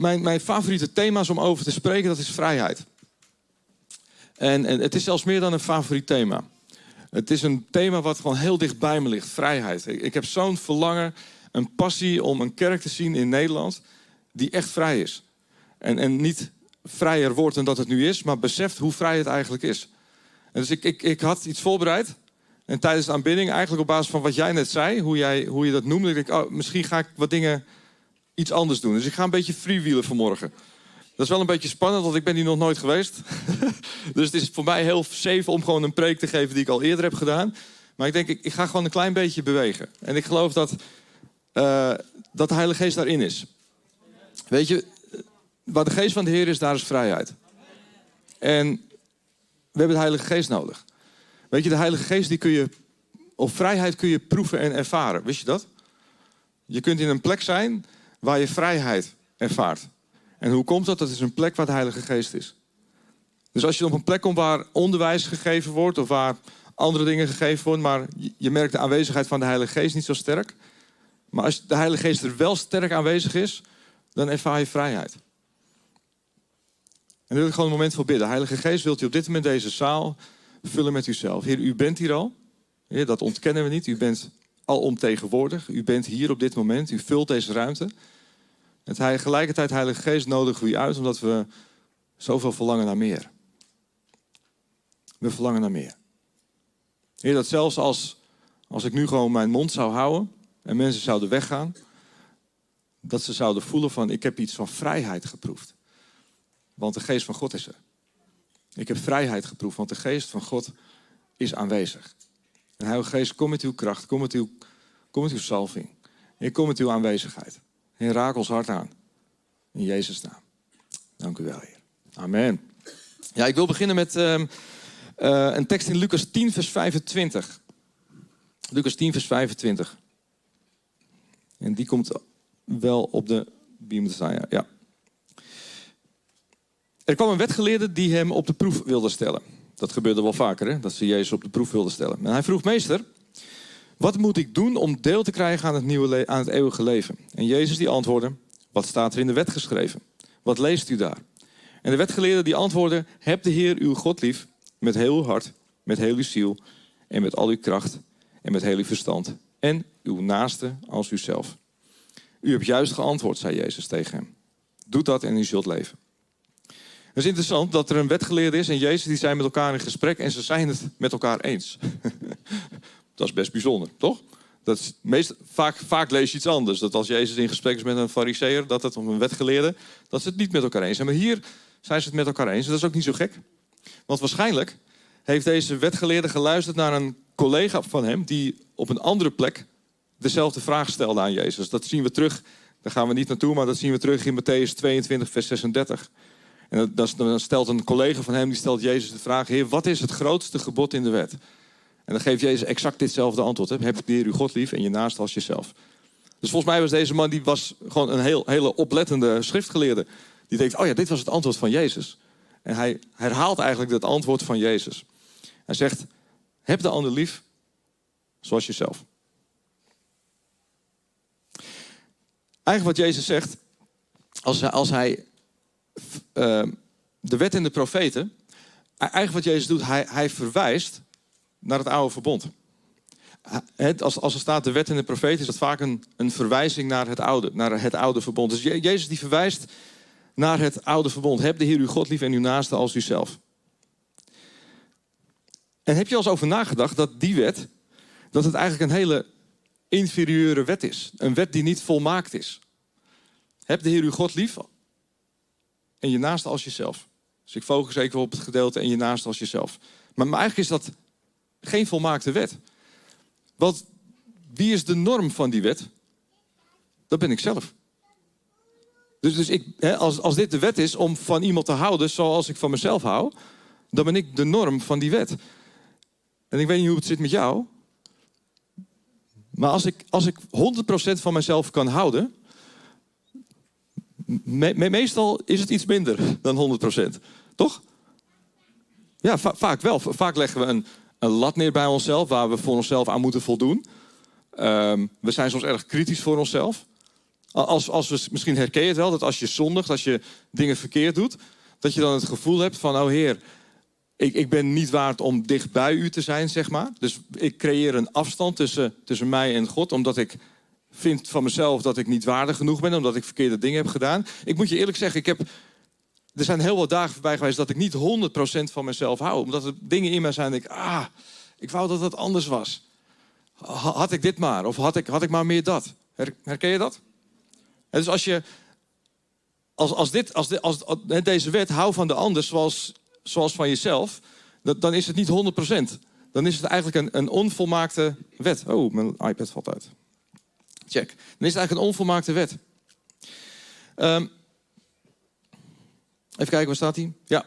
mijn, mijn favoriete thema's om over te spreken, dat is vrijheid. En, en het is zelfs meer dan een favoriet thema. Het is een thema wat gewoon heel dicht bij me ligt, vrijheid. Ik, heb zo'n verlangen, een passie om een kerk te zien in Nederland die echt vrij is. En, en niet vrijer wordt dan dat het nu is, maar beseft hoe vrij het eigenlijk is. En dus ik, ik, ik had iets voorbereid. En tijdens de aanbidding, eigenlijk op basis van wat jij net zei, hoe, jij, hoe je dat noemde, ik oh, misschien ga ik wat dingen iets anders doen. Dus ik ga een beetje freewheelen vanmorgen. Dat is wel een beetje spannend, want ik ben hier nog nooit geweest. dus het is voor mij heel safe om gewoon een preek te geven die ik al eerder heb gedaan. Maar ik denk, ik, ik ga gewoon een klein beetje bewegen. En ik geloof dat, uh, dat de Heilige Geest daarin is. Weet je, waar de geest van de Heer is, daar is vrijheid. En we hebben de Heilige Geest nodig. Weet je, de Heilige Geest die kun je, of vrijheid kun je proeven en ervaren. Wist je dat? Je kunt in een plek zijn waar je vrijheid ervaart. En hoe komt dat? Dat is een plek waar de Heilige Geest is. Dus als je op een plek komt waar onderwijs gegeven wordt of waar andere dingen gegeven worden, maar je merkt de aanwezigheid van de Heilige Geest niet zo sterk. Maar als de Heilige Geest er wel sterk aanwezig is, dan ervaar je vrijheid. En daar wil ik gewoon een moment voor bidden. Heilige Geest, wilt u op dit moment deze zaal vullen met uzelf. Heer, u bent hier al. Dat ontkennen we niet. U bent alomtegenwoordig. U bent hier op dit moment. U vult deze ruimte. En tegelijkertijd, Heilige Geest, nodigen we u uit omdat we zoveel verlangen naar meer. We verlangen naar meer. Heer, dat zelfs als, als ik nu gewoon mijn mond zou houden en mensen zouden weggaan, dat ze zouden voelen van ik heb iets van vrijheid geproefd. Want de geest van God is er. Ik heb vrijheid geproefd, want de geest van God is aanwezig. En Heilige Geest, kom met uw kracht, kom met uw, kom met uw salving. En kom met uw aanwezigheid. Ons hart aan. In Jezus' naam. Dank u wel, Heer. Amen. Ja, ik wil beginnen met uh, uh, een tekst in Lucas 10, vers 25. Lucas 10, vers 25. En die komt wel op de staan, ja. Er kwam een wetgeleerde die hem op de proef wilde stellen. Dat gebeurde wel vaker, hè? dat ze Jezus op de proef wilden stellen. En hij vroeg, meester, wat moet ik doen om deel te krijgen aan het, nieuwe aan het eeuwige leven? En Jezus die antwoordde, wat staat er in de wet geschreven? Wat leest u daar? En de wetgeleerde die antwoordde, heb de Heer uw God lief met heel uw hart, met heel uw ziel en met al uw kracht en met heel uw verstand. En uw naaste als uzelf. U hebt juist geantwoord, zei Jezus tegen hem. Doe dat en u zult leven. Het is interessant dat er een wetgeleerde is en Jezus die zijn met elkaar in gesprek en ze zijn het met elkaar eens. dat is best bijzonder, toch? Dat is meest, vaak, vaak lees je iets anders. Dat als Jezus in gesprek is met een fariseer, dat het om een wetgeleerde, dat ze het niet met elkaar eens zijn. Maar hier zijn ze het met elkaar eens. En dat is ook niet zo gek. Want waarschijnlijk heeft deze wetgeleerde geluisterd naar een collega van hem die op een andere plek dezelfde vraag stelde aan Jezus. Dat zien we terug, daar gaan we niet naartoe, maar dat zien we terug in Matthäus 22, vers 36. En dan stelt een collega van hem, die stelt Jezus de vraag: Heer, wat is het grootste gebod in de wet? En dan geeft Jezus exact ditzelfde antwoord. Heb de Heer uw God lief en je naast als jezelf. Dus volgens mij was deze man die was gewoon een heel, hele oplettende schriftgeleerde. Die denkt, oh ja, dit was het antwoord van Jezus. En hij herhaalt eigenlijk het antwoord van Jezus. Hij zegt, heb de ander lief zoals jezelf. Eigenlijk wat Jezus zegt, als hij, als hij uh, de wet en de profeten, eigenlijk wat Jezus doet, hij, hij verwijst naar het oude verbond. Als, er staat de wet en de profeten, is dat vaak een, een verwijzing naar het oude, naar het oude verbond. Dus Jezus die verwijst naar het oude verbond. Heb de Heer uw God lief en uw naaste als uzelf. En heb je al eens over nagedacht dat die wet, dat het eigenlijk een hele inferieure wet is. Een wet die niet volmaakt is. Heb de Heer uw God lief en je naaste als jezelf. Dus ik focus even op het gedeelte en je naaste als jezelf. Maar, maar eigenlijk is dat geen volmaakte wet. Want wie is de norm van die wet? Dat ben ik zelf. Dus, dus ik, hè, als, als dit de wet is om van iemand te houden zoals ik van mezelf hou, dan ben ik de norm van die wet. En ik weet niet hoe het zit met jou. Maar als ik, als ik 100% van mezelf kan houden, meestal is het iets minder dan 100%. Toch? Ja, vaak wel. Vaak leggen we een, een, lat neer bij onszelf waar we voor onszelf aan moeten voldoen. Um, we zijn soms erg kritisch voor onszelf. Als, als we, misschien herken je het wel, dat als je zondigt, als je dingen verkeerd doet, dat je dan het gevoel hebt van, oh Heer, ik, ik ben niet waard om dicht bij u te zijn, zeg maar. Dus ik creëer een afstand tussen, tussen mij en God, omdat ik vind van mezelf dat ik niet waardig genoeg ben, omdat ik verkeerde dingen heb gedaan. Ik moet je eerlijk zeggen, ik heb, er zijn heel wat dagen voorbij geweest dat ik niet 100% van mezelf hou. Omdat er dingen in mij zijn dat ik, ah, ik wou dat het anders was. Had ik dit maar, of had ik, had ik maar meer dat. Herken je dat? dus als je, als, als, dit, als, als, deze wet, hou van de ander zoals, zoals van jezelf, dan is het niet 100%. Dan is het eigenlijk een, een onvolmaakte wet. Oh, mijn iPad valt uit. Check. Dan is het eigenlijk een onvolmaakte wet. Um, even kijken, waar staat hij? Ja.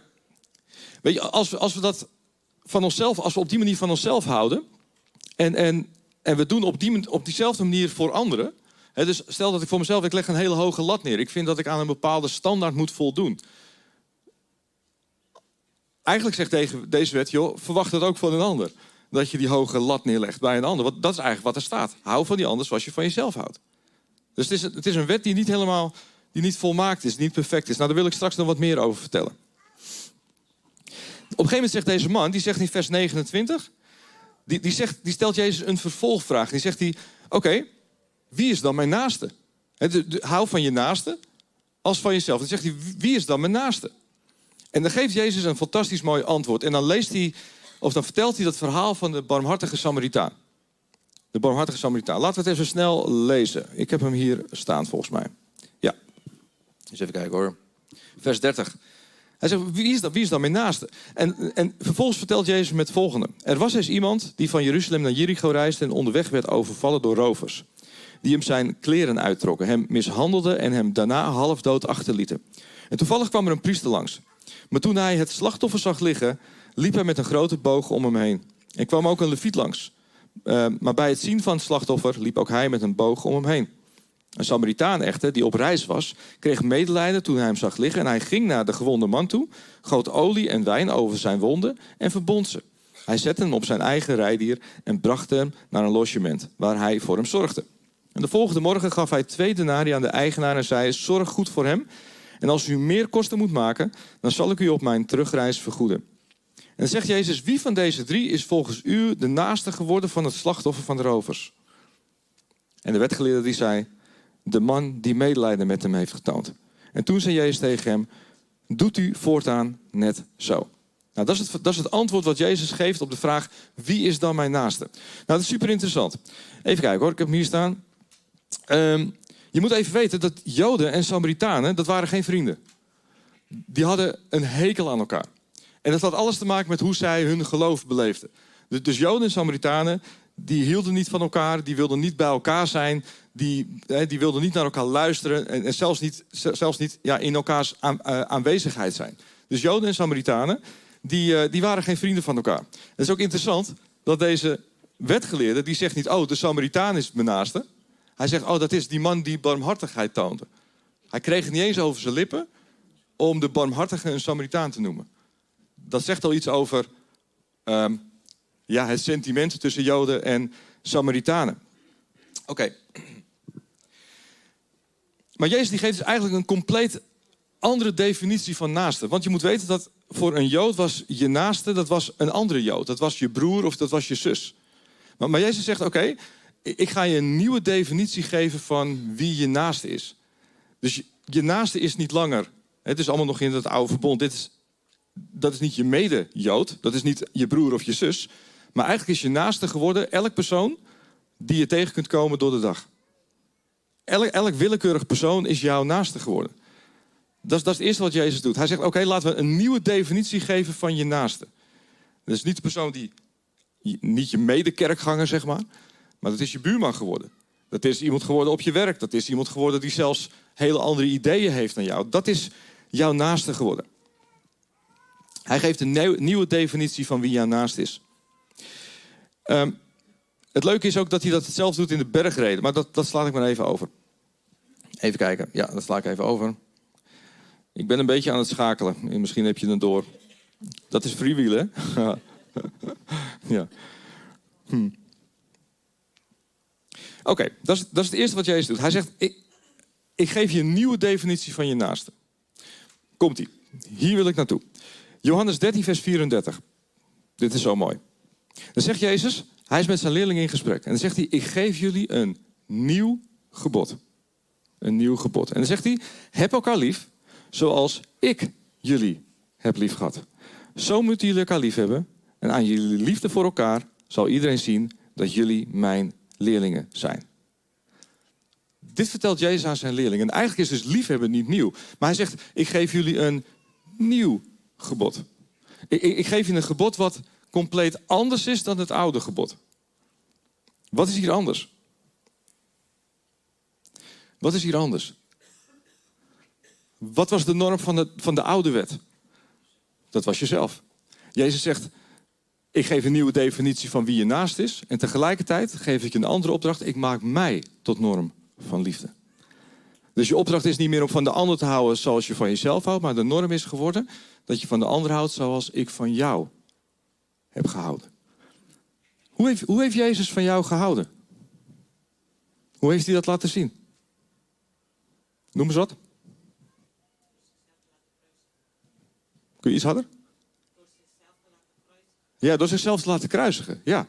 Weet je, als we, als we dat van onszelf, als we op die manier van onszelf houden. En, en, en we doen op, die, op diezelfde manier voor anderen. Hè, dus stel dat ik voor mezelf, ik leg een hele hoge lat neer. Ik vind dat ik aan een bepaalde standaard moet voldoen. Eigenlijk zegt deze, wet, joh, verwacht het ook van een ander dat je die hoge lat neerlegt bij een ander. Want dat is eigenlijk wat er staat. Hou van die ander zoals je van jezelf houdt. Dus het is, het is een wet die niet helemaal, die niet volmaakt is, niet perfect is. Nou, daar wil ik straks nog wat meer over vertellen. Op een gegeven moment zegt deze man, die zegt in vers 29, die, die, zegt, die stelt Jezus een vervolgvraag. Die zegt hij, oké, wie is dan mijn naaste? hou van je naaste als van jezelf. Dan zegt hij, wie is dan mijn naaste? En dan geeft Jezus een fantastisch mooi antwoord. En dan leest hij of dan vertelt hij dat verhaal van de barmhartige Samaritaan. De barmhartige Samaritaan. Laten we het even snel lezen. Ik heb hem hier staan volgens mij. Eens even kijken hoor. Vers 30. Hij zegt, wie is dan, wie is dan mijn naaste? En, en vervolgens vertelt Jezus met het volgende. Er was eens iemand die van Jeruzalem naar Jericho reisde... en onderweg werd overvallen door rovers. Die hem zijn kleren uittrokken, hem mishandelden... en hem daarna half dood achterlieten. En toevallig kwam er een priester langs. Maar toen hij het slachtoffer zag liggen liep hij met een grote boog om hem heen. Er kwam ook een leviet langs. Uh, maar bij het zien van het slachtoffer liep ook hij met een boog om hem heen. Een Samaritaan echter, die op reis was, kreeg medelijden toen hij hem zag liggen... en hij ging naar de gewonde man toe, goot olie en wijn over zijn wonden en verbond ze. Hij zette hem op zijn eigen rijdier en bracht hem naar een logement... waar hij voor hem zorgde. En de volgende morgen gaf hij twee denari aan de eigenaar en zei... zorg goed voor hem, en als u meer kosten moet maken... dan zal ik u op mijn terugreis vergoeden. En dan zegt Jezus, wie van deze drie is volgens u de naaste geworden van het slachtoffer van de rovers? En de wetgeleerde die zei, de man die medelijden met hem heeft getoond. En toen zei Jezus tegen hem, doet u voortaan net zo. Nou, dat is, het, dat is het antwoord wat Jezus geeft op de vraag, wie is dan mijn naaste? Nou, dat is super interessant. Even kijken hoor, ik heb hem hier staan. Ehm, je moet even weten dat Joden en Samaritanen, dat waren geen vrienden. Die hadden een hekel aan elkaar. En dat had alles te maken met hoe zij hun geloof beleefden. Dus, dus Joden en Samaritanen, die hielden niet van elkaar, die wilden niet bij elkaar zijn, die, die wilden niet naar elkaar luisteren en, en zelfs niet, zelfs niet ja, in elkaars uh, aanwezigheid zijn. Dus Joden en Samaritanen, die, uh, die waren geen vrienden van elkaar. Het is ook interessant dat deze wetgeleerde, die zegt niet, oh, de Samaritaan is mijn naaste. Hij zegt, oh, dat is die man die barmhartigheid toonde. Hij kreeg niet eens over zijn lippen om de barmhartige een Samaritaan te noemen dat zegt al iets over um, ja, het sentiment tussen Joden en Samaritanen. Oké. Maar Jezus die geeft dus eigenlijk een compleet andere definitie van naaste. Want je moet weten dat voor een Jood was je naaste, dat was een andere Jood. Dat was je broer of dat was je zus. Maar, maar Jezus zegt, oké, ik ga je een nieuwe definitie geven van wie je naaste is. Dus je, naaste is niet langer, het is allemaal nog in het oude verbond. Dit is dat is niet je mede-Jood, dat is niet je broer of je zus. Maar eigenlijk is je naaste geworden elk persoon die je tegen kunt komen door de dag. Elk, elk willekeurig persoon is jouw naaste geworden. Dat is, dat is het eerste wat Jezus doet. Hij zegt, oké, laten we een nieuwe definitie geven van je naaste. Dat is niet de persoon die, niet je medekerkganger, zeg maar. Maar dat is je buurman geworden. Dat is iemand geworden op je werk. Dat is iemand geworden die zelfs hele andere ideeën heeft dan jou. Dat is jouw naaste geworden. Hij geeft een nieuwe definitie van wie jouw naast is. Ehm, het leuke is ook dat hij dat zelf doet in de bergreden. Maar dat, dat sla ik maar even over. Even kijken. Ja, dat sla ik even over. Ik ben een beetje aan het schakelen. Misschien heb je het door. Dat is freewheelen, hè? ja. Hm. Oké, dat, is, dat is het eerste wat Jezus doet. Hij zegt, ik, ik geef je een nieuwe definitie van je naaste. Komt-ie. Hier wil ik naartoe. Johannes 13, vers 34. Dit is zo mooi. Dan zegt Jezus, hij is met zijn leerlingen in gesprek. En dan zegt hij, ik geef jullie een nieuw gebod. Een nieuw gebod. En dan zegt hij, heb elkaar lief zoals ik jullie heb lief gehad. Zo moeten jullie elkaar lief hebben. En aan jullie liefde voor elkaar zal iedereen zien dat jullie mijn leerlingen zijn. Dit vertelt Jezus aan zijn leerlingen. En eigenlijk is dus liefhebben niet nieuw. Maar hij zegt, ik geef jullie een nieuw gebod. Ik, ik, ik geef je een gebod wat compleet anders is dan het oude gebod. Wat is hier anders? Wat is hier anders? Wat was de norm van de, van de oude wet? Dat was jezelf. Jezus zegt, ik geef een nieuwe definitie van wie je naast is. En tegelijkertijd geef ik je een andere opdracht. Ik maak mij tot norm van liefde. Dus je opdracht is niet meer om van de ander te houden zoals je van jezelf houdt. Maar de norm is geworden dat je van de ander houdt zoals ik van jou heb gehouden. Hoe heeft, hoe heeft Jezus van jou gehouden? Hoe heeft hij dat laten zien? Noem eens wat. Kun je iets harder? Ja, door zichzelf te laten kruisigen. Ja.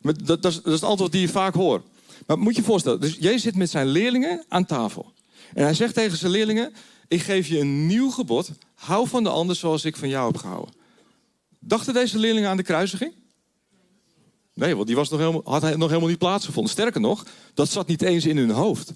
Dat, dat, is, dat is het antwoord die je vaak hoort. Maar moet je je voorstellen, dus Jezus zit met zijn leerlingen aan tafel. En hij zegt tegen zijn leerlingen, ik geef je een nieuw gebod. Hou van de ander zoals ik van jou heb gehouden. Dachten deze leerlingen aan de kruisiging? Nee, want die was nog helemaal, had nog helemaal niet plaatsgevonden. Sterker nog, dat zat niet eens in hun hoofd.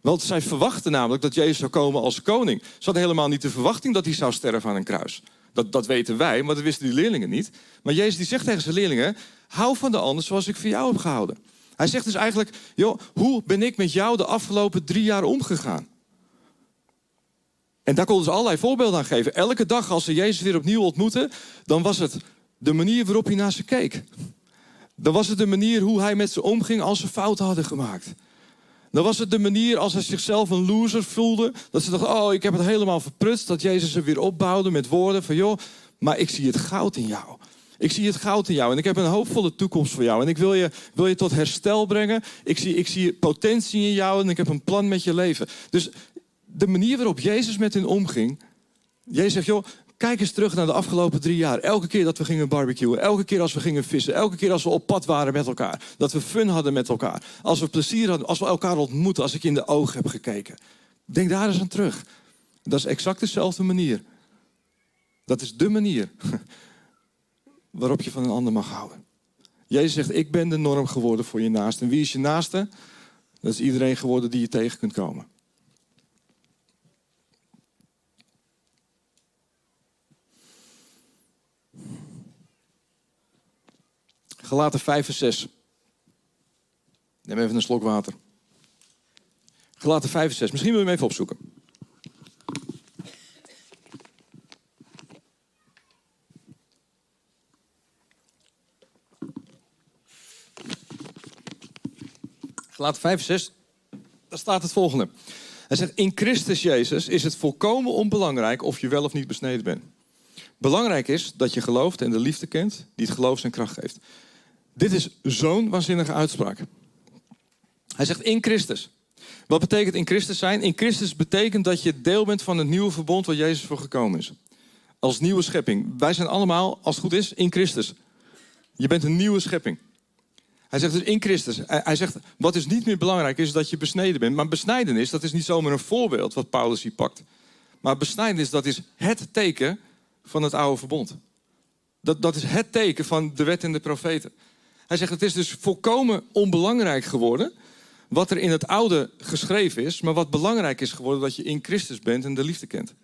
Want zij verwachten namelijk dat Jezus zou komen als koning. Ze hadden helemaal niet de verwachting dat hij zou sterven aan een kruis. Dat, dat weten wij, maar dat wisten die leerlingen niet. Maar Jezus die zegt tegen zijn leerlingen: hou van de ander zoals ik van jou heb gehouden. Hij zegt dus eigenlijk: joh, hoe ben ik met jou de afgelopen drie jaar omgegaan? En daar konden ze allerlei voorbeelden aan geven. Elke dag als ze Jezus weer opnieuw ontmoeten, dan was het de manier waarop hij naar ze keek. Dan was het de manier hoe hij met ze omging als ze fouten hadden gemaakt. Dan was het de manier als hij zichzelf een loser voelde. Dat ze dachten, oh, ik heb het helemaal verprutst. Dat Jezus ze weer opbouwde met woorden van, joh, maar ik zie het goud in jou. Ik zie het goud in jou en ik heb een hoopvolle toekomst voor jou. En ik wil je, wil je tot herstel brengen. Ik zie, ik zie potentie in jou en ik heb een plan met je leven. Dus de manier waarop Jezus met hen omging. Jezus zegt, joh, kijk eens terug naar de afgelopen drie jaar. Elke keer dat we gingen barbecuen, elke keer als we gingen vissen, elke keer als we op pad waren met elkaar. Dat we fun hadden met elkaar. Als we plezier hadden, als we elkaar ontmoeten, als ik in de ogen heb gekeken. Denk daar eens aan terug. Dat is exact dezelfde manier. Dat is de manier waarop je van een ander mag houden. Jezus zegt, ik ben de norm geworden voor je naaste. En wie is je naaste? Dat is iedereen geworden die je tegen kunt komen. Gelaten 5 en 6. Neem even een slok water. Gelaten 5 en 6. Misschien wil je hem even opzoeken. Gelaten 5 en 6. Daar staat het volgende. Hij zegt, in Christus Jezus is het volkomen onbelangrijk of je wel of niet besneden bent. Belangrijk is dat je gelooft en de liefde kent die het geloof zijn kracht geeft. Dit is zo'n waanzinnige uitspraak. Hij zegt in Christus. Wat betekent in Christus zijn? In Christus betekent dat je deel bent van het nieuwe verbond waar Jezus voor gekomen is. Als nieuwe schepping. Wij zijn allemaal, als het goed is, in Christus. Je bent een nieuwe schepping. Hij zegt dus in Christus. Hij zegt, wat is niet meer belangrijk is dat je besneden bent. Maar besnijdenis, dat is niet zomaar een voorbeeld wat Paulus hier pakt. Maar besnijdenis, dat is het teken van het oude verbond. Dat, dat is het teken van de wet en de profeten. Hij zegt, het is dus volkomen onbelangrijk geworden wat er in het oude geschreven is, maar wat belangrijk is geworden dat je in Christus bent en de liefde kent.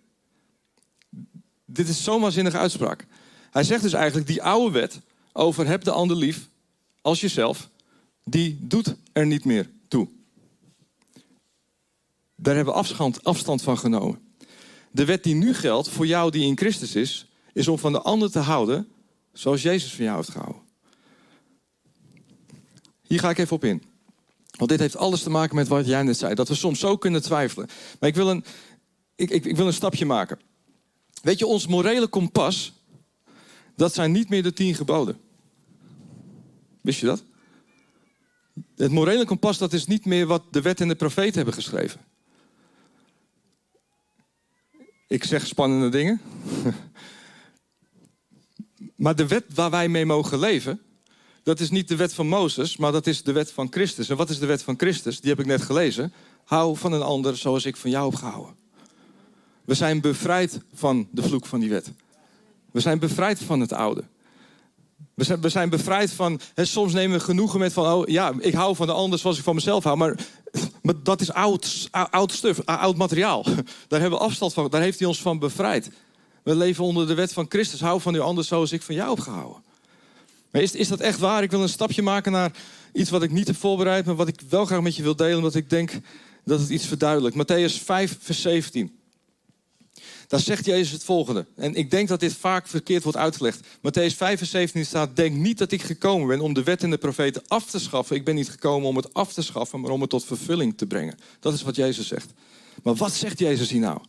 Dit is zo'n waanzinnige uitspraak. Hij zegt dus eigenlijk, die oude wet over heb de ander lief als jezelf, die doet er niet meer toe. Daar hebben we afstand, van genomen. De wet die nu geldt voor jou die in Christus is, is om van de ander te houden zoals Jezus van jou heeft gehouden. Hier ga ik even op in. Want dit heeft alles te maken met wat jij net zei. Dat we soms zo kunnen twijfelen. Maar ik wil een, ik, ik, wil een stapje maken. Weet je, ons morele kompas, dat zijn niet meer de tien geboden. Wist je dat? Het morele kompas, dat is niet meer wat de wet en de profeet hebben geschreven. Ik zeg spannende dingen. maar de wet waar wij mee mogen leven, dat is niet de wet van Mozes, maar dat is de wet van Christus. En wat is de wet van Christus? Die heb ik net gelezen. Hou van een ander zoals ik van jou heb gehouden. We zijn bevrijd van de vloek van die wet. We zijn bevrijd van het oude. We zijn, bevrijd van. Hè, soms nemen we genoegen met van. Oh ja, ik hou van de ander zoals ik van mezelf hou. Maar, dat is oud, oud stuf, oud materiaal. Daar hebben we afstand van. Daar heeft hij ons van bevrijd. We leven onder de wet van Christus. Hou van uw ander zoals ik van jou heb gehouden. Maar is, is dat echt waar? Ik wil een stapje maken naar iets wat ik niet heb voorbereid, maar wat ik wel graag met je wil delen, omdat ik denk dat het iets verduidelijkt. Matthäus 5, vers 17. Daar zegt Jezus het volgende. En ik denk dat dit vaak verkeerd wordt uitgelegd. Matthäus 5, vers 17 staat: Denk niet dat ik gekomen ben om de wet en de profeten af te schaffen. Ik ben niet gekomen om het af te schaffen, maar om het tot vervulling te brengen. Dat is wat Jezus zegt. Maar wat zegt Jezus hier nou?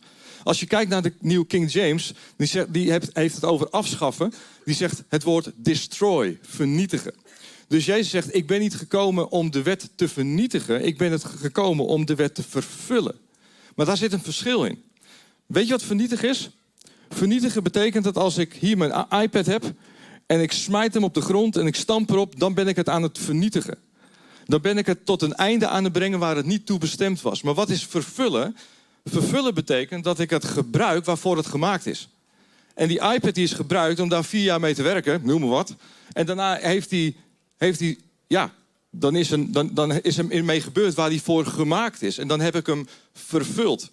Als je kijkt naar de nieuwe King James, die, zegt, die heeft het over afschaffen. Die zegt het woord destroy, vernietigen. Dus Jezus zegt, ik ben niet gekomen om de wet te vernietigen. Ik ben het gekomen om de wet te vervullen. Maar daar zit een verschil in. Weet je wat vernietigen is? Vernietigen betekent dat als ik hier mijn iPad heb en ik smijt hem op de grond en ik stamp erop, dan ben ik het aan het vernietigen. Dan ben ik het tot een einde aan het brengen waar het niet toe bestemd was. Maar wat is vervullen? Vervullen betekent dat ik het gebruik waarvoor het gemaakt is. En die iPad die is gebruikt om daar vier jaar mee te werken, noem maar wat. En daarna heeft hij, heeft hij ja, dan is, een, dan, dan is hem mee gebeurd waar hij voor gemaakt is. En dan heb ik hem vervuld.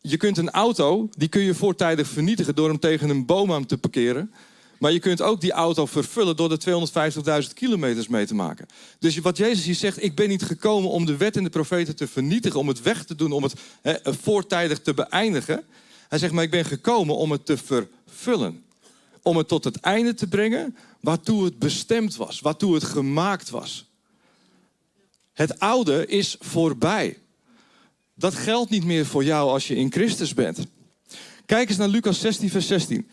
Je kunt een auto, die kun je voortijdig vernietigen door hem tegen een boom aan te parkeren. Maar je kunt ook die auto vervullen door er 250.000 kilometers mee te maken. Dus wat Jezus hier zegt, ik ben niet gekomen om de wet en de profeten te vernietigen, om het weg te doen, om het voortijdig te beëindigen. Hij zegt, maar ik ben gekomen om het te vervullen. Om het tot het einde te brengen waartoe het bestemd was, waartoe het gemaakt was. Het oude is voorbij. Dat geldt niet meer voor jou als je in Christus bent. Kijk eens naar Lucas 16, vers 16.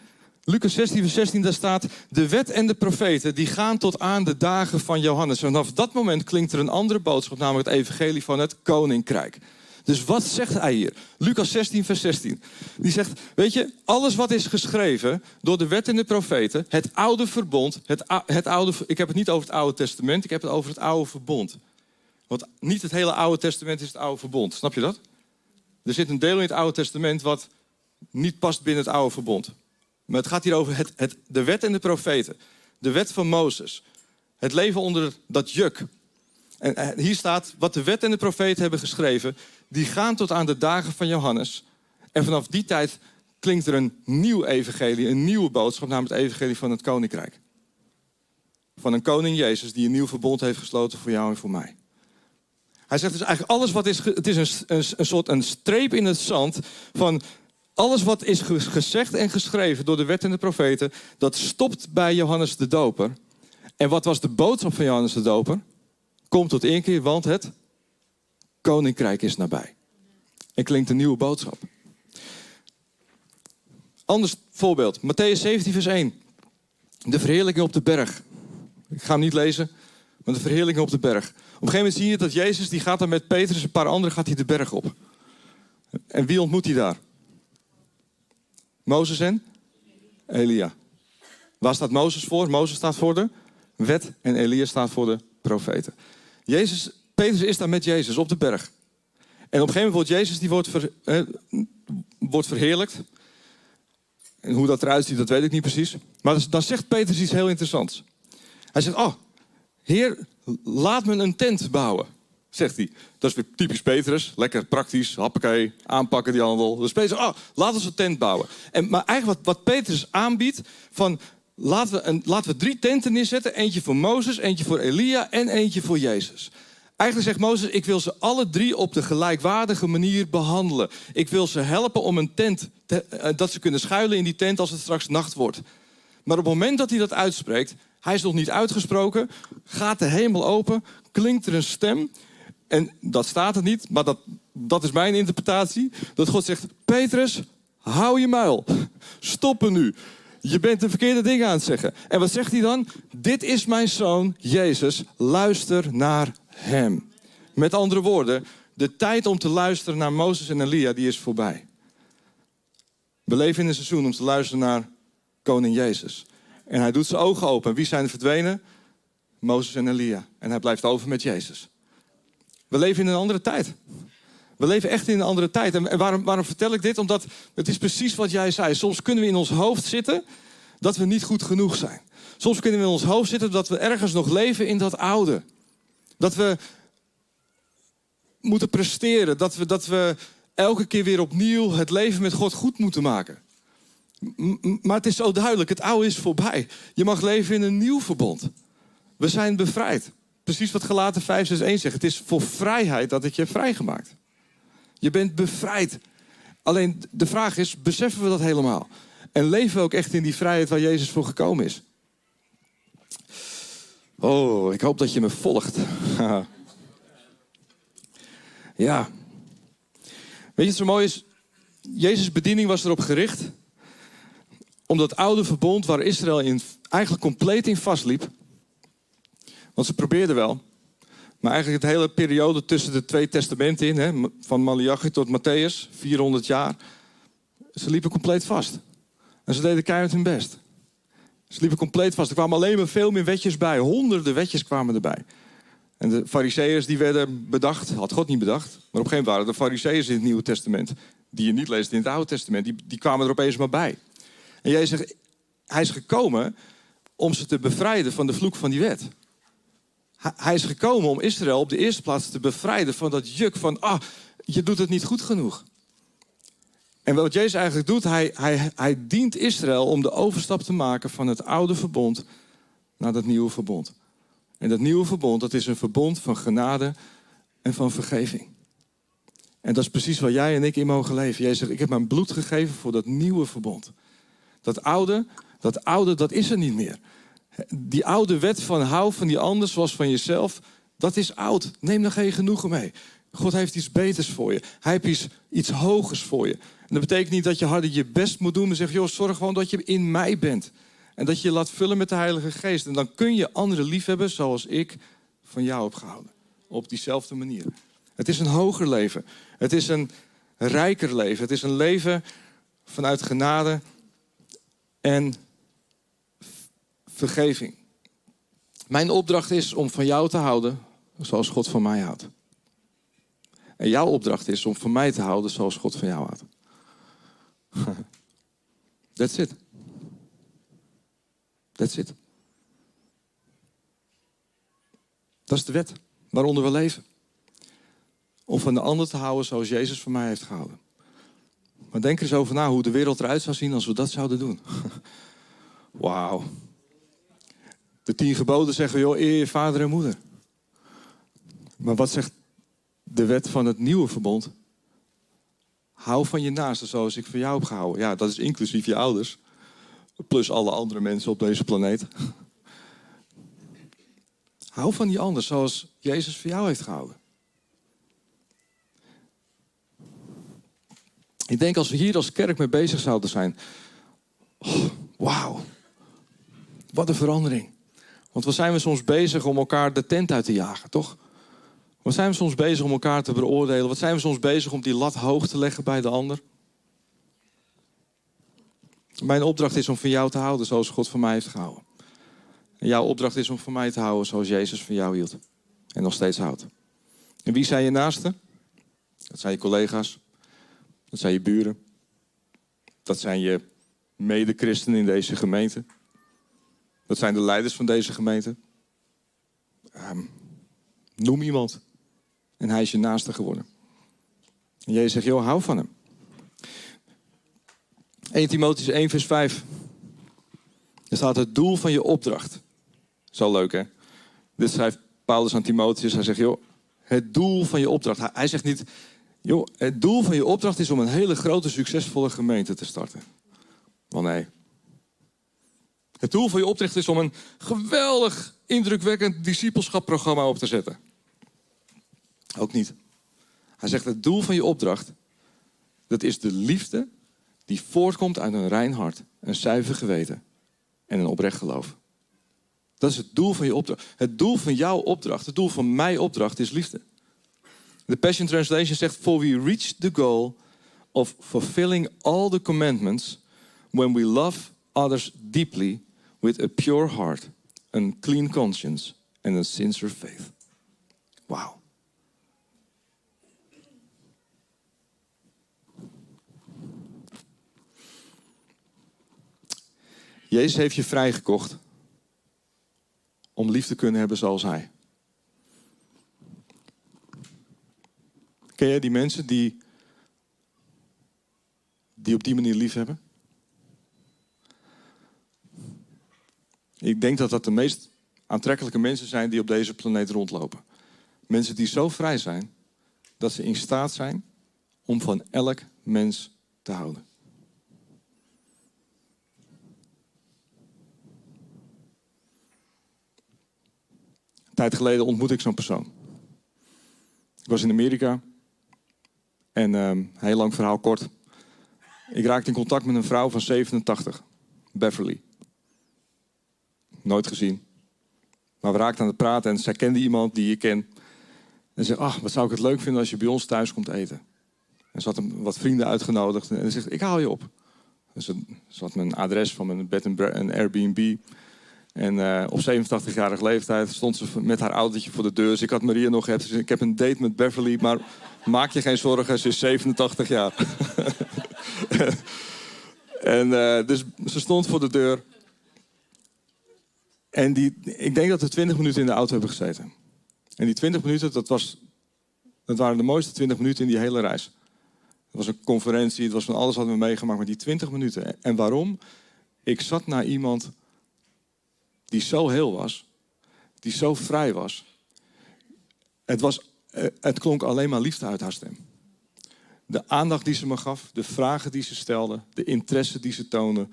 Lucas 16, vers 16, daar staat: De wet en de profeten die gaan tot aan de dagen van Johannes. En vanaf dat moment klinkt er een andere boodschap, namelijk het evangelie van het koninkrijk. Dus wat zegt hij hier? Lucas 16, vers 16. Die zegt: Weet je, alles wat is geschreven door de wet en de profeten, het oude verbond, het, het oude, ik heb het niet over het Oude Testament, ik heb het over het oude verbond. Want niet het hele Oude Testament is het oude verbond. Snap je dat? Er zit een deel in het Oude Testament wat niet past binnen het oude verbond. Maar het gaat hier over het, de wet en de profeten. De wet van Mozes. Het leven onder dat juk. En eh, hier staat wat de wet en de profeten hebben geschreven. Die gaan tot aan de dagen van Johannes. En vanaf die tijd klinkt er een nieuw evangelie, een nieuwe boodschap, namelijk het evangelie van het koninkrijk. Van een koning Jezus die een nieuw verbond heeft gesloten voor jou en voor mij. Hij zegt dus eigenlijk alles wat is, het is een, een, een soort een streep in het zand van alles wat is gezegd en geschreven door de wet en de profeten, dat stopt bij Johannes de Doper. En wat was de boodschap van Johannes de Doper? Kom tot één keer, want het koninkrijk is nabij. En klinkt een nieuwe boodschap. Anders voorbeeld, Matthäus 17, vers 1. De verheerlijking op de berg. Ik ga hem niet lezen, maar de verheerlijking op de berg. Op een gegeven moment zie je dat Jezus, die gaat dan met Petrus en een paar anderen, gaat hij de berg op. En wie ontmoet hij daar? Mozes en Elia. Waar staat Mozes voor? Mozes staat voor de wet en Elia staat voor de profeten. Jezus, Petrus is daar met Jezus op de berg. En op een gegeven moment wordt Jezus die wordt, eh, wordt verheerlijkt. En hoe dat eruit ziet, dat weet ik niet precies. Maar dan zegt Petrus iets heel interessants. Hij zegt, oh, Heer, laat me een tent bouwen zegt hij. Dat is weer typisch Petrus. Lekker praktisch, happakee, aanpakken die handel. Dus Petrus, oh, laten we een tent bouwen. En, maar eigenlijk wat, wat Petrus aanbiedt, van laten we, een, laten we drie tenten neerzetten. Eentje voor Mozes, eentje voor Elia en eentje voor Jezus. Eigenlijk zegt Mozes, ik wil ze alle drie op de gelijkwaardige manier behandelen. Ik wil ze helpen om een tent, te, eh, dat ze kunnen schuilen in die tent als het straks nacht wordt. Maar op het moment dat hij dat uitspreekt, hij is nog niet uitgesproken, gaat de hemel open, klinkt er een stem en dat staat er niet, maar dat, dat is mijn interpretatie. Dat God zegt, Petrus, hou je muil. Stoppen nu. Je bent de verkeerde dingen aan het zeggen. En wat zegt hij dan? Dit is mijn zoon, Jezus. Luister naar hem. Met andere woorden, de tijd om te luisteren naar Mozes en Elia, die is voorbij. We leven in een seizoen om te luisteren naar koning Jezus. En hij doet zijn ogen open. Wie zijn er verdwenen? Mozes en Elia. En hij blijft over met Jezus. We leven in een andere tijd. We leven echt in een andere tijd. En waarom, waarom vertel ik dit? Omdat het is precies wat jij zei. Soms kunnen we in ons hoofd zitten dat we niet goed genoeg zijn. Soms kunnen we in ons hoofd zitten dat we ergens nog leven in dat oude. Dat we moeten presteren. Dat we, dat we elke keer weer opnieuw het leven met God goed moeten maken. Maar het is zo duidelijk, het oude is voorbij. Je mag leven in een nieuw verbond. We zijn bevrijd. Precies wat Galaten 5, 6, 1 zegt. Het is voor vrijheid dat ik je vrijgemaakt. Je bent bevrijd. Alleen de vraag is, beseffen we dat helemaal? En leven we ook echt in die vrijheid waar Jezus voor gekomen is? Oh, ik hoop dat je me volgt. ja. Weet je wat zo mooi is? Jezus' bediening was erop gericht om dat oude verbond waar Israël in, eigenlijk compleet in vastliep. Want ze probeerden wel. Maar eigenlijk het hele periode tussen de twee testamenten in, hè, van Malachi tot Matthäus, 400 jaar, ze liepen compleet vast. En ze deden keihard hun best. Ze liepen compleet vast. Er kwamen alleen maar veel meer wetjes bij. Honderden wetjes kwamen erbij. En de fariseeërs die werden bedacht, had God niet bedacht. Maar op een gegeven moment waren de fariseeërs in het Nieuwe Testament, die je niet leest in het Oude Testament, die, die kwamen er opeens maar bij. En jij zegt, hij is gekomen om ze te bevrijden van de vloek van die wet. Hij is gekomen om Israël op de eerste plaats te bevrijden van dat juk van, ah, je doet het niet goed genoeg. En wat Jezus eigenlijk doet, hij, hij, hij dient Israël om de overstap te maken van het oude verbond naar dat nieuwe verbond. En dat nieuwe verbond, dat is een verbond van genade en van vergeving. En dat is precies waar jij en ik in mogen leven. Jij zegt, ik heb mijn bloed gegeven voor dat nieuwe verbond. Dat oude, dat oude, dat is er niet meer. Die oude wet van hou van die ander zoals van jezelf, dat is oud. Neem er geen genoegen mee. God heeft iets beters voor je. Hij heeft iets, iets hogers voor je. En dat betekent niet dat je harder je best moet doen, maar zeg, joh, zorg gewoon dat je in mij bent. En dat je je laat vullen met de Heilige Geest. En dan kun je anderen liefhebben zoals ik van jou heb gehouden. Op diezelfde manier. Het is een hoger leven. Het is een rijker leven. Het is een leven vanuit genade en vergeving. Mijn opdracht is om van jou te houden zoals God van mij houdt. En jouw opdracht is om van mij te houden zoals God van jou houdt. That's it. That's it. Dat is de wet waaronder we leven. Om van de ander te houden zoals Jezus van mij heeft gehouden. Maar denk er eens over na hoe de wereld eruit zou zien als we dat zouden doen. Wauw. De tien geboden zeggen, joh, eer je vader en moeder. Maar wat zegt de wet van het nieuwe verbond? Hou van je naaste zoals ik van jou heb gehouden. Ja, dat is inclusief je ouders. Plus alle andere mensen op deze planeet. Hou van die ander zoals Jezus voor jou heeft gehouden. Ik denk als we hier als kerk mee bezig zouden zijn. Oh, Wauw. Wat een verandering. Want wat zijn we soms bezig om elkaar de tent uit te jagen, toch? Wat zijn we soms bezig om elkaar te beoordelen? Wat zijn we soms bezig om die lat hoog te leggen bij de ander? Mijn opdracht is om van jou te houden zoals God van mij heeft gehouden. En jouw opdracht is om van mij te houden zoals Jezus van jou hield. En nog steeds houdt. En wie zijn je naasten? Dat zijn je collega's. Dat zijn je buren. Dat zijn je medechristenen in deze gemeente. Dat zijn de leiders van deze gemeente. Um, noem iemand. En hij is je naaste geworden. En zegt, joh, hou van hem. 1 Timotheüs 1 vers 5. Er staat het doel van je opdracht. Zo leuk hè. Dit schrijft Paulus aan Timotheus. Hij zegt, joh, het doel van je opdracht. Hij zegt niet, joh, het doel van je opdracht is om een hele grote, succesvolle gemeente te starten. Wel nee. Het doel van je opdracht is om een geweldig, indrukwekkend discipelschapprogramma op te zetten. Ook niet. Hij zegt het doel van je opdracht, dat is de liefde die voortkomt uit een rein hart, een zuiver geweten en een oprecht geloof. Dat is het doel van je opdracht. Het doel van jouw opdracht, het doel van mijn opdracht is liefde. De Passion Translation zegt: For we reach the goal of fulfilling all the commandments when we love others deeply with a pure heart, a clean conscience and a sincere faith. Wauw. Jezus heeft je vrijgekocht om lief te kunnen hebben zoals Hij. Ken je die mensen die, die op die manier lief hebben? Ik denk dat dat de meest aantrekkelijke mensen zijn die op deze planeet rondlopen. Mensen die zo vrij zijn dat ze in staat zijn om van elk mens te houden. Een tijd geleden ontmoette ik zo'n persoon. Ik was in Amerika en uh, heel lang verhaal kort. Ik raakte in contact met een vrouw van 87, Beverly. Nooit gezien. Maar we raakten aan het praten en zij kende iemand die je ken. En zei, ach, wat zou ik het leuk vinden als je bij ons thuis komt eten. En ze had hem wat vrienden uitgenodigd. En ze zegt, ik haal je op. Dus ze, had mijn adres van mijn bed en Airbnb. En uh, op 87-jarige leeftijd stond ze met haar autootje voor de deur. Dus ik had Maria nog gezegd, ik heb een date met Beverly, maar maak je geen zorgen, ze is 87 jaar. en uh, dus ze stond voor de deur. En die, ik denk dat we 20 minuten in de auto hebben gezeten. En die 20 minuten, dat, was, dat waren de mooiste 20 minuten in die hele reis. Het was een conferentie, het was van alles wat we meegemaakt, maar die 20 minuten. En waarom? Ik zat naar iemand die zo heel was, die zo vrij was. Het, was, eh, het klonk alleen maar liefde uit haar stem. De aandacht die ze me gaf, de vragen die ze stelde, de interesse die ze toonde.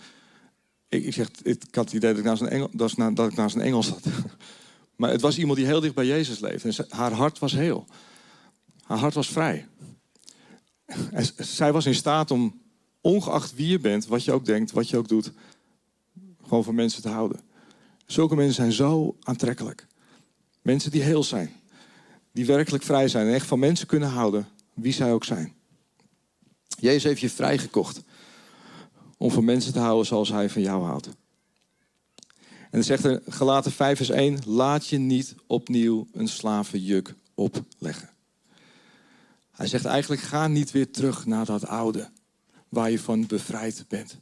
Ik, zeg, ik had het idee dat ik naast een engel, dat ik naast een engel zat. Maar het was iemand die heel dicht bij Jezus leefde. En haar hart was heel. Haar hart was vrij. En zij was in staat om, ongeacht wie je bent, wat je ook denkt, wat je ook doet, gewoon van mensen te houden. Zulke mensen zijn zo aantrekkelijk. Mensen die heel zijn. Die werkelijk vrij zijn en echt van mensen kunnen houden, wie zij ook zijn. Jezus heeft je vrijgekocht om van mensen te houden zoals hij van jou houdt. En dan zegt er gelaten 5 vers 1, laat je niet opnieuw een slavenjuk opleggen. Hij zegt eigenlijk, ga niet weer terug naar dat oude, waar je van bevrijd bent.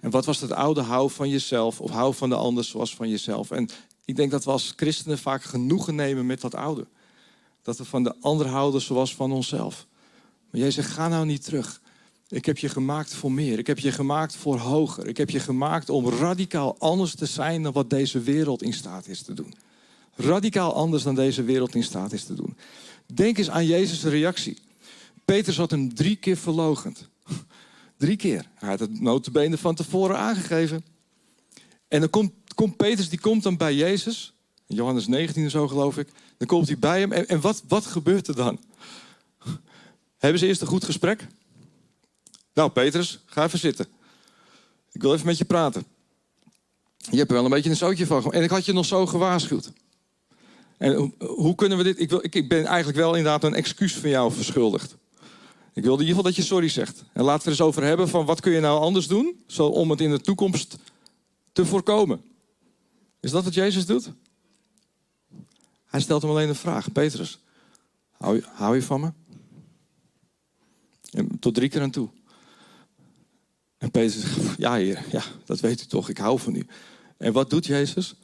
En wat was dat oude? Hou van jezelf of hou van de ander zoals van jezelf. En ik denk dat we als christenen vaak genoegen nemen met dat oude. Dat we van de ander houden zoals van onszelf. Maar jij zegt, ga nou niet terug. Ik heb je gemaakt voor meer. Ik heb je gemaakt voor hoger. Ik heb je gemaakt om radicaal anders te zijn dan wat deze wereld in staat is te doen. Radicaal anders dan deze wereld in staat is te doen. Denk eens aan Jezus' reactie. Petrus had hem drie keer verlogend. Drie keer. Hij had het notenbenen van tevoren aangegeven. En dan komt, komt Petrus, die komt dan bij Jezus. Johannes 19 zo geloof ik. Dan komt hij bij hem. En, en wat, wat gebeurt er dan? Hebben ze eerst een goed gesprek? Nou, Petrus, ga even zitten. Ik wil even met je praten. Je hebt er wel een beetje een zootje van. En ik had je nog zo gewaarschuwd. En hoe kunnen we dit? Ik, wil, ik ben eigenlijk wel inderdaad een excuus van jou verschuldigd. Ik wilde in ieder geval dat je sorry zegt. En laten we er eens over hebben van wat kun je nou anders doen zo om het in de toekomst te voorkomen. Is dat wat Jezus doet? Hij stelt hem alleen een vraag. Petrus, hou je, hou je van me? Tot drie keer aan toe. En Petrus zegt, ja heer, ja, dat weet u toch, ik hou van u. En wat doet Jezus?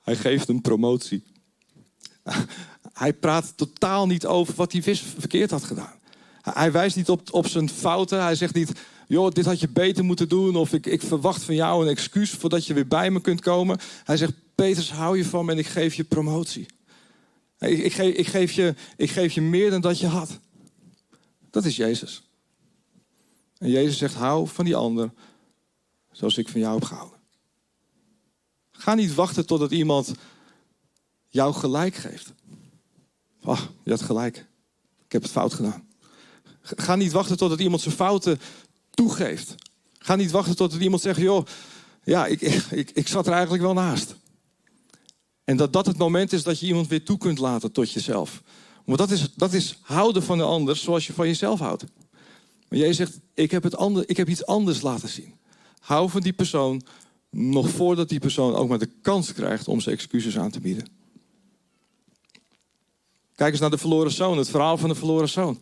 Hij geeft een promotie. Hij praat totaal niet over wat hij verkeerd had gedaan. Hij wijst niet op, op zijn fouten. Hij zegt niet, joh, dit had je beter moeten doen. Of ik, ik verwacht van jou een excuus voordat je weer bij me kunt komen. Hij zegt, Petrus, hou je van me en ik geef je promotie. Ik, ik, geef, ik, geef je, ik geef je meer dan dat je had. Dat is Jezus. En Jezus zegt, hou van die ander zoals ik van jou heb gehouden. Ga niet wachten totdat iemand jou gelijk geeft. Oh, je had gelijk. Ik heb het fout gedaan. Ga niet wachten totdat iemand zijn fouten toegeeft. Ga niet wachten totdat iemand zegt, joh, ja, ik, ik, ik zat er eigenlijk wel naast. En dat dat het moment is dat je iemand weer toe kunt laten tot jezelf. Want dat is, dat is houden van de ander zoals je van jezelf houdt. Maar jij zegt, ik heb, het ik heb iets anders laten zien. Hou van die persoon nog voordat die persoon ook maar de kans krijgt om zijn excuses aan te bieden. Kijk eens naar de verloren zoon, het verhaal van de verloren zoon.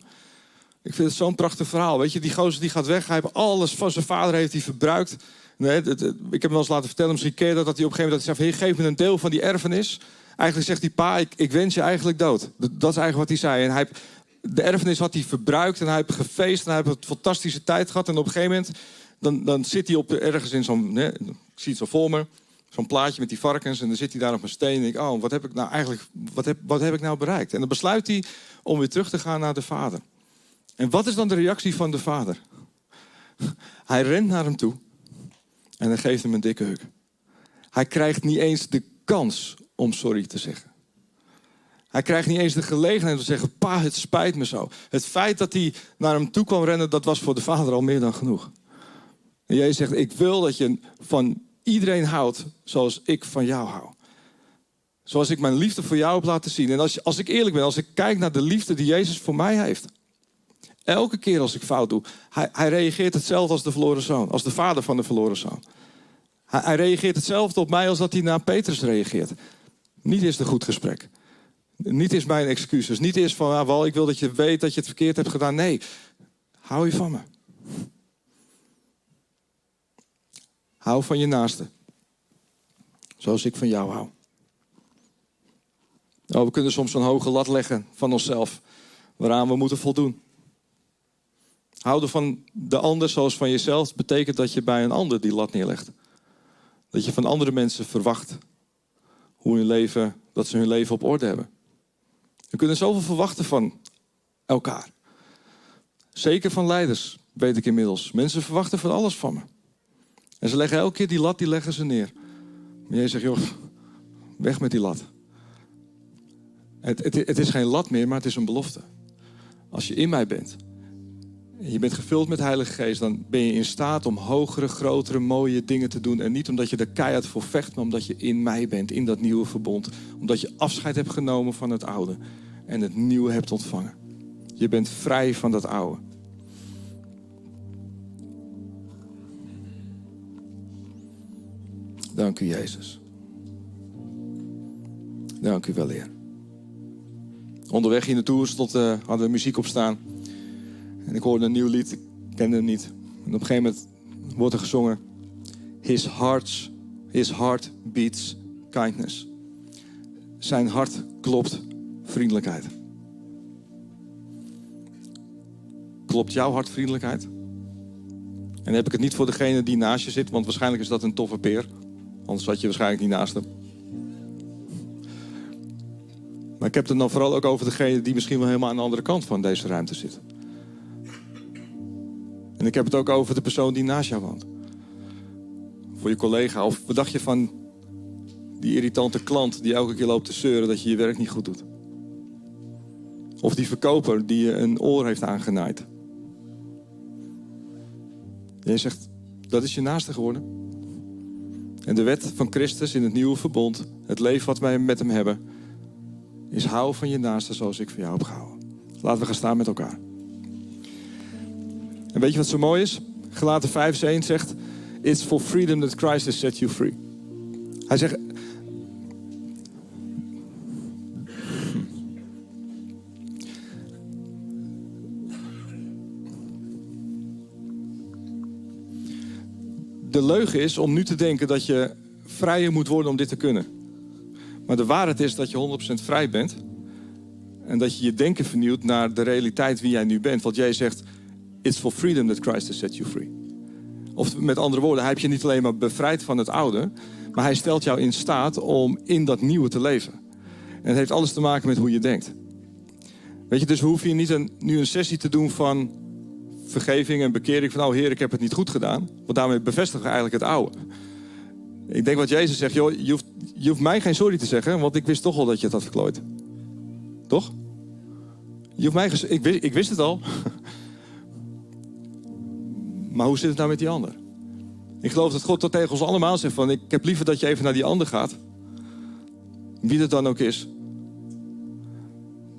Ik vind het zo'n prachtig verhaal. Weet je, die gozer die gaat weg, hij heeft alles van zijn vader heeft hij verbruikt. Nee, ik heb hem wel eens laten vertellen, misschien keer dat, dat hij op een gegeven moment zei: geef me een deel van die erfenis. Eigenlijk zegt hij: Pa, ik, ik wens je eigenlijk dood. Dat is eigenlijk wat hij zei. En hij, de erfenis had hij verbruikt en hij heeft gefeest en hij heeft een fantastische tijd gehad. En op een gegeven moment dan, dan zit hij op, ergens in zo'n, ik zie het zo voor me, zo'n plaatje met die varkens. En dan zit hij daar op een steen en denk oh, wat heb ik nou eigenlijk, wat heb, wat heb ik nou bereikt? En dan besluit hij om weer terug te gaan naar de vader. En wat is dan de reactie van de vader? Hij rent naar hem toe en hij geeft hem een dikke huk. Hij krijgt niet eens de kans om sorry te zeggen. Hij krijgt niet eens de gelegenheid om te zeggen: Pa, het spijt me zo. Het feit dat hij naar hem toe kwam rennen, dat was voor de vader al meer dan genoeg. En jij zegt: Ik wil dat je van iedereen houdt zoals ik van jou hou. Zoals ik mijn liefde voor jou heb laten zien. En als, als ik eerlijk ben, als ik kijk naar de liefde die Jezus voor mij heeft. Elke keer als ik fout doe, hij, hij reageert hetzelfde als de verloren zoon, als de vader van de verloren zoon. Hij, hij reageert hetzelfde op mij als dat hij naar Petrus reageert. Niet het een goed gesprek. Niet is mijn excuses. Niet is van, ah, wel, ik wil dat je weet dat je het verkeerd hebt gedaan. Nee, hou je van me. Hou van je naaste. Zoals ik van jou hou. Nou, we kunnen soms een hoge lat leggen van onszelf, waaraan we moeten voldoen. Houden van de ander zoals van jezelf betekent dat je bij een ander die lat neerlegt. Dat je van andere mensen verwacht hoe hun leven, dat ze hun leven op orde hebben. We kunnen zoveel verwachten van elkaar. Zeker van leiders, weet ik inmiddels. Mensen verwachten van alles van me. En ze leggen elke keer die lat, die leggen ze neer. Maar jij zegt, joh, weg met die lat. Het, het, het is geen lat meer, maar het is een belofte. Als je in mij bent, en je bent gevuld met Heilige Geest, dan ben je in staat om hogere, grotere, mooie dingen te doen. En niet omdat je er keihard voor vecht, maar omdat je in mij bent, in dat nieuwe verbond. Omdat je afscheid hebt genomen van het oude en het nieuwe hebt ontvangen. Je bent vrij van dat oude. Dank u, Jezus. Dank u wel, Heer. Onderweg hier naartoe stond, uh, hadden we muziek op staan. En ik hoorde een nieuw lied, ik kende hem niet. En op een gegeven moment wordt er gezongen... His, hearts, his heart beats kindness. Zijn hart klopt vriendelijkheid. Klopt jouw hart vriendelijkheid? En dan heb ik het niet voor degene die naast je zit, want waarschijnlijk is dat een toffe peer. Anders zat je waarschijnlijk niet naast hem. Maar ik heb het dan vooral ook over degene die misschien wel helemaal aan de andere kant van deze ruimte zit. En ik heb het ook over de persoon die naast jou woont. Voor je collega. Of wat dacht je van die irritante klant die elke keer loopt te zeuren dat je je werk niet goed doet? Of die verkoper die je een oor heeft aangenaaid. Jij zegt, dat is je naaste geworden. En de wet van Christus in het nieuwe verbond, het leven wat wij met hem hebben, is hou van je naaste zoals ik van jou heb gehouden. Laten we gaan staan met elkaar. En weet je wat zo mooi is? Gelaten 5 1 zegt, It's for freedom that Christ has set you free. Hij zegt, de leugen is om nu te denken dat je vrijer moet worden om dit te kunnen. Maar de waarheid is dat je 100% vrij bent. En dat je je denken vernieuwt naar de realiteit wie jij nu bent. Want jij zegt, it's for freedom that Christ has set you free. Of met andere woorden, hij heeft je niet alleen maar bevrijd van het oude. Maar hij stelt jou in staat om in dat nieuwe te leven. En het heeft alles te maken met hoe je denkt. Weet je, dus we hoeven hier niet een, nu een sessie te doen van vergeving en bekering van, oh Heer, ik heb het niet goed gedaan. Want daarmee bevestigen we eigenlijk het oude. Ik denk wat Jezus zegt, joh, je hoeft, mij geen sorry te zeggen, want ik wist toch al dat je het had verklooid. Toch? Je hoeft mij, ik, wist, ik wist het al. maar hoe zit het nou met die ander? Ik geloof dat God dat tegen ons allemaal zegt van, ik heb liever dat je even naar die ander gaat. Wie het dan ook is.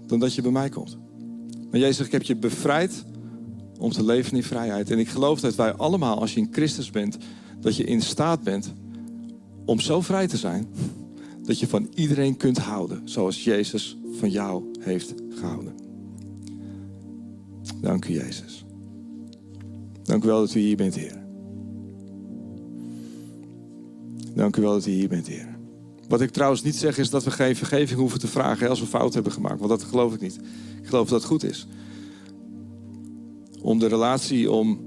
Dan dat je bij mij komt. Maar Jezus ik heb je bevrijd om te leven in vrijheid. En ik geloof dat wij allemaal, als je in Christus bent, dat je in staat bent om zo vrij te zijn dat je van iedereen kunt houden zoals Jezus van jou heeft gehouden. Dank u, Jezus. Dank u wel dat u hier bent, Heer. Dank u wel dat u hier bent, Heer. Wat ik trouwens niet zeg is dat we geen vergeving hoeven te vragen als we fout hebben gemaakt. Want dat geloof ik niet. Ik geloof dat het goed is. Om de relatie, om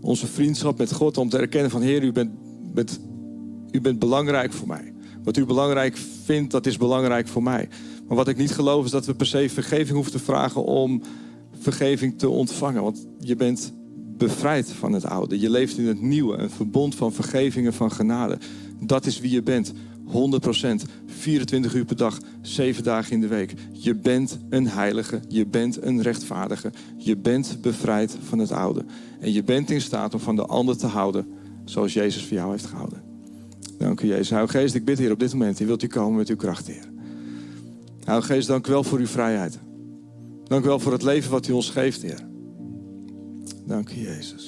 onze vriendschap met God, om te erkennen van Heer, u bent, u bent belangrijk voor mij. Wat u belangrijk vindt, dat is belangrijk voor mij. Maar wat ik niet geloof is dat we per se vergeving hoeven te vragen om vergeving te ontvangen. Want je bent bevrijd van het oude. Je leeft in het nieuwe, een verbond van vergeving en van genade. Dat is wie je bent. 100%, 24 uur per dag, 7 dagen in de week. Je bent een heilige, je bent een rechtvaardige. Je bent bevrijd van het oude. En je bent in staat om van de ander te houden zoals Jezus voor jou heeft gehouden. Dank u Jezus. Heilige Geest, ik bid hier op dit moment, wilt u komen met uw kracht, Heer. Heilige Geest, dank u wel voor uw vrijheid. Dank u wel voor het leven wat u ons geeft, Heer. Dank u, Jezus.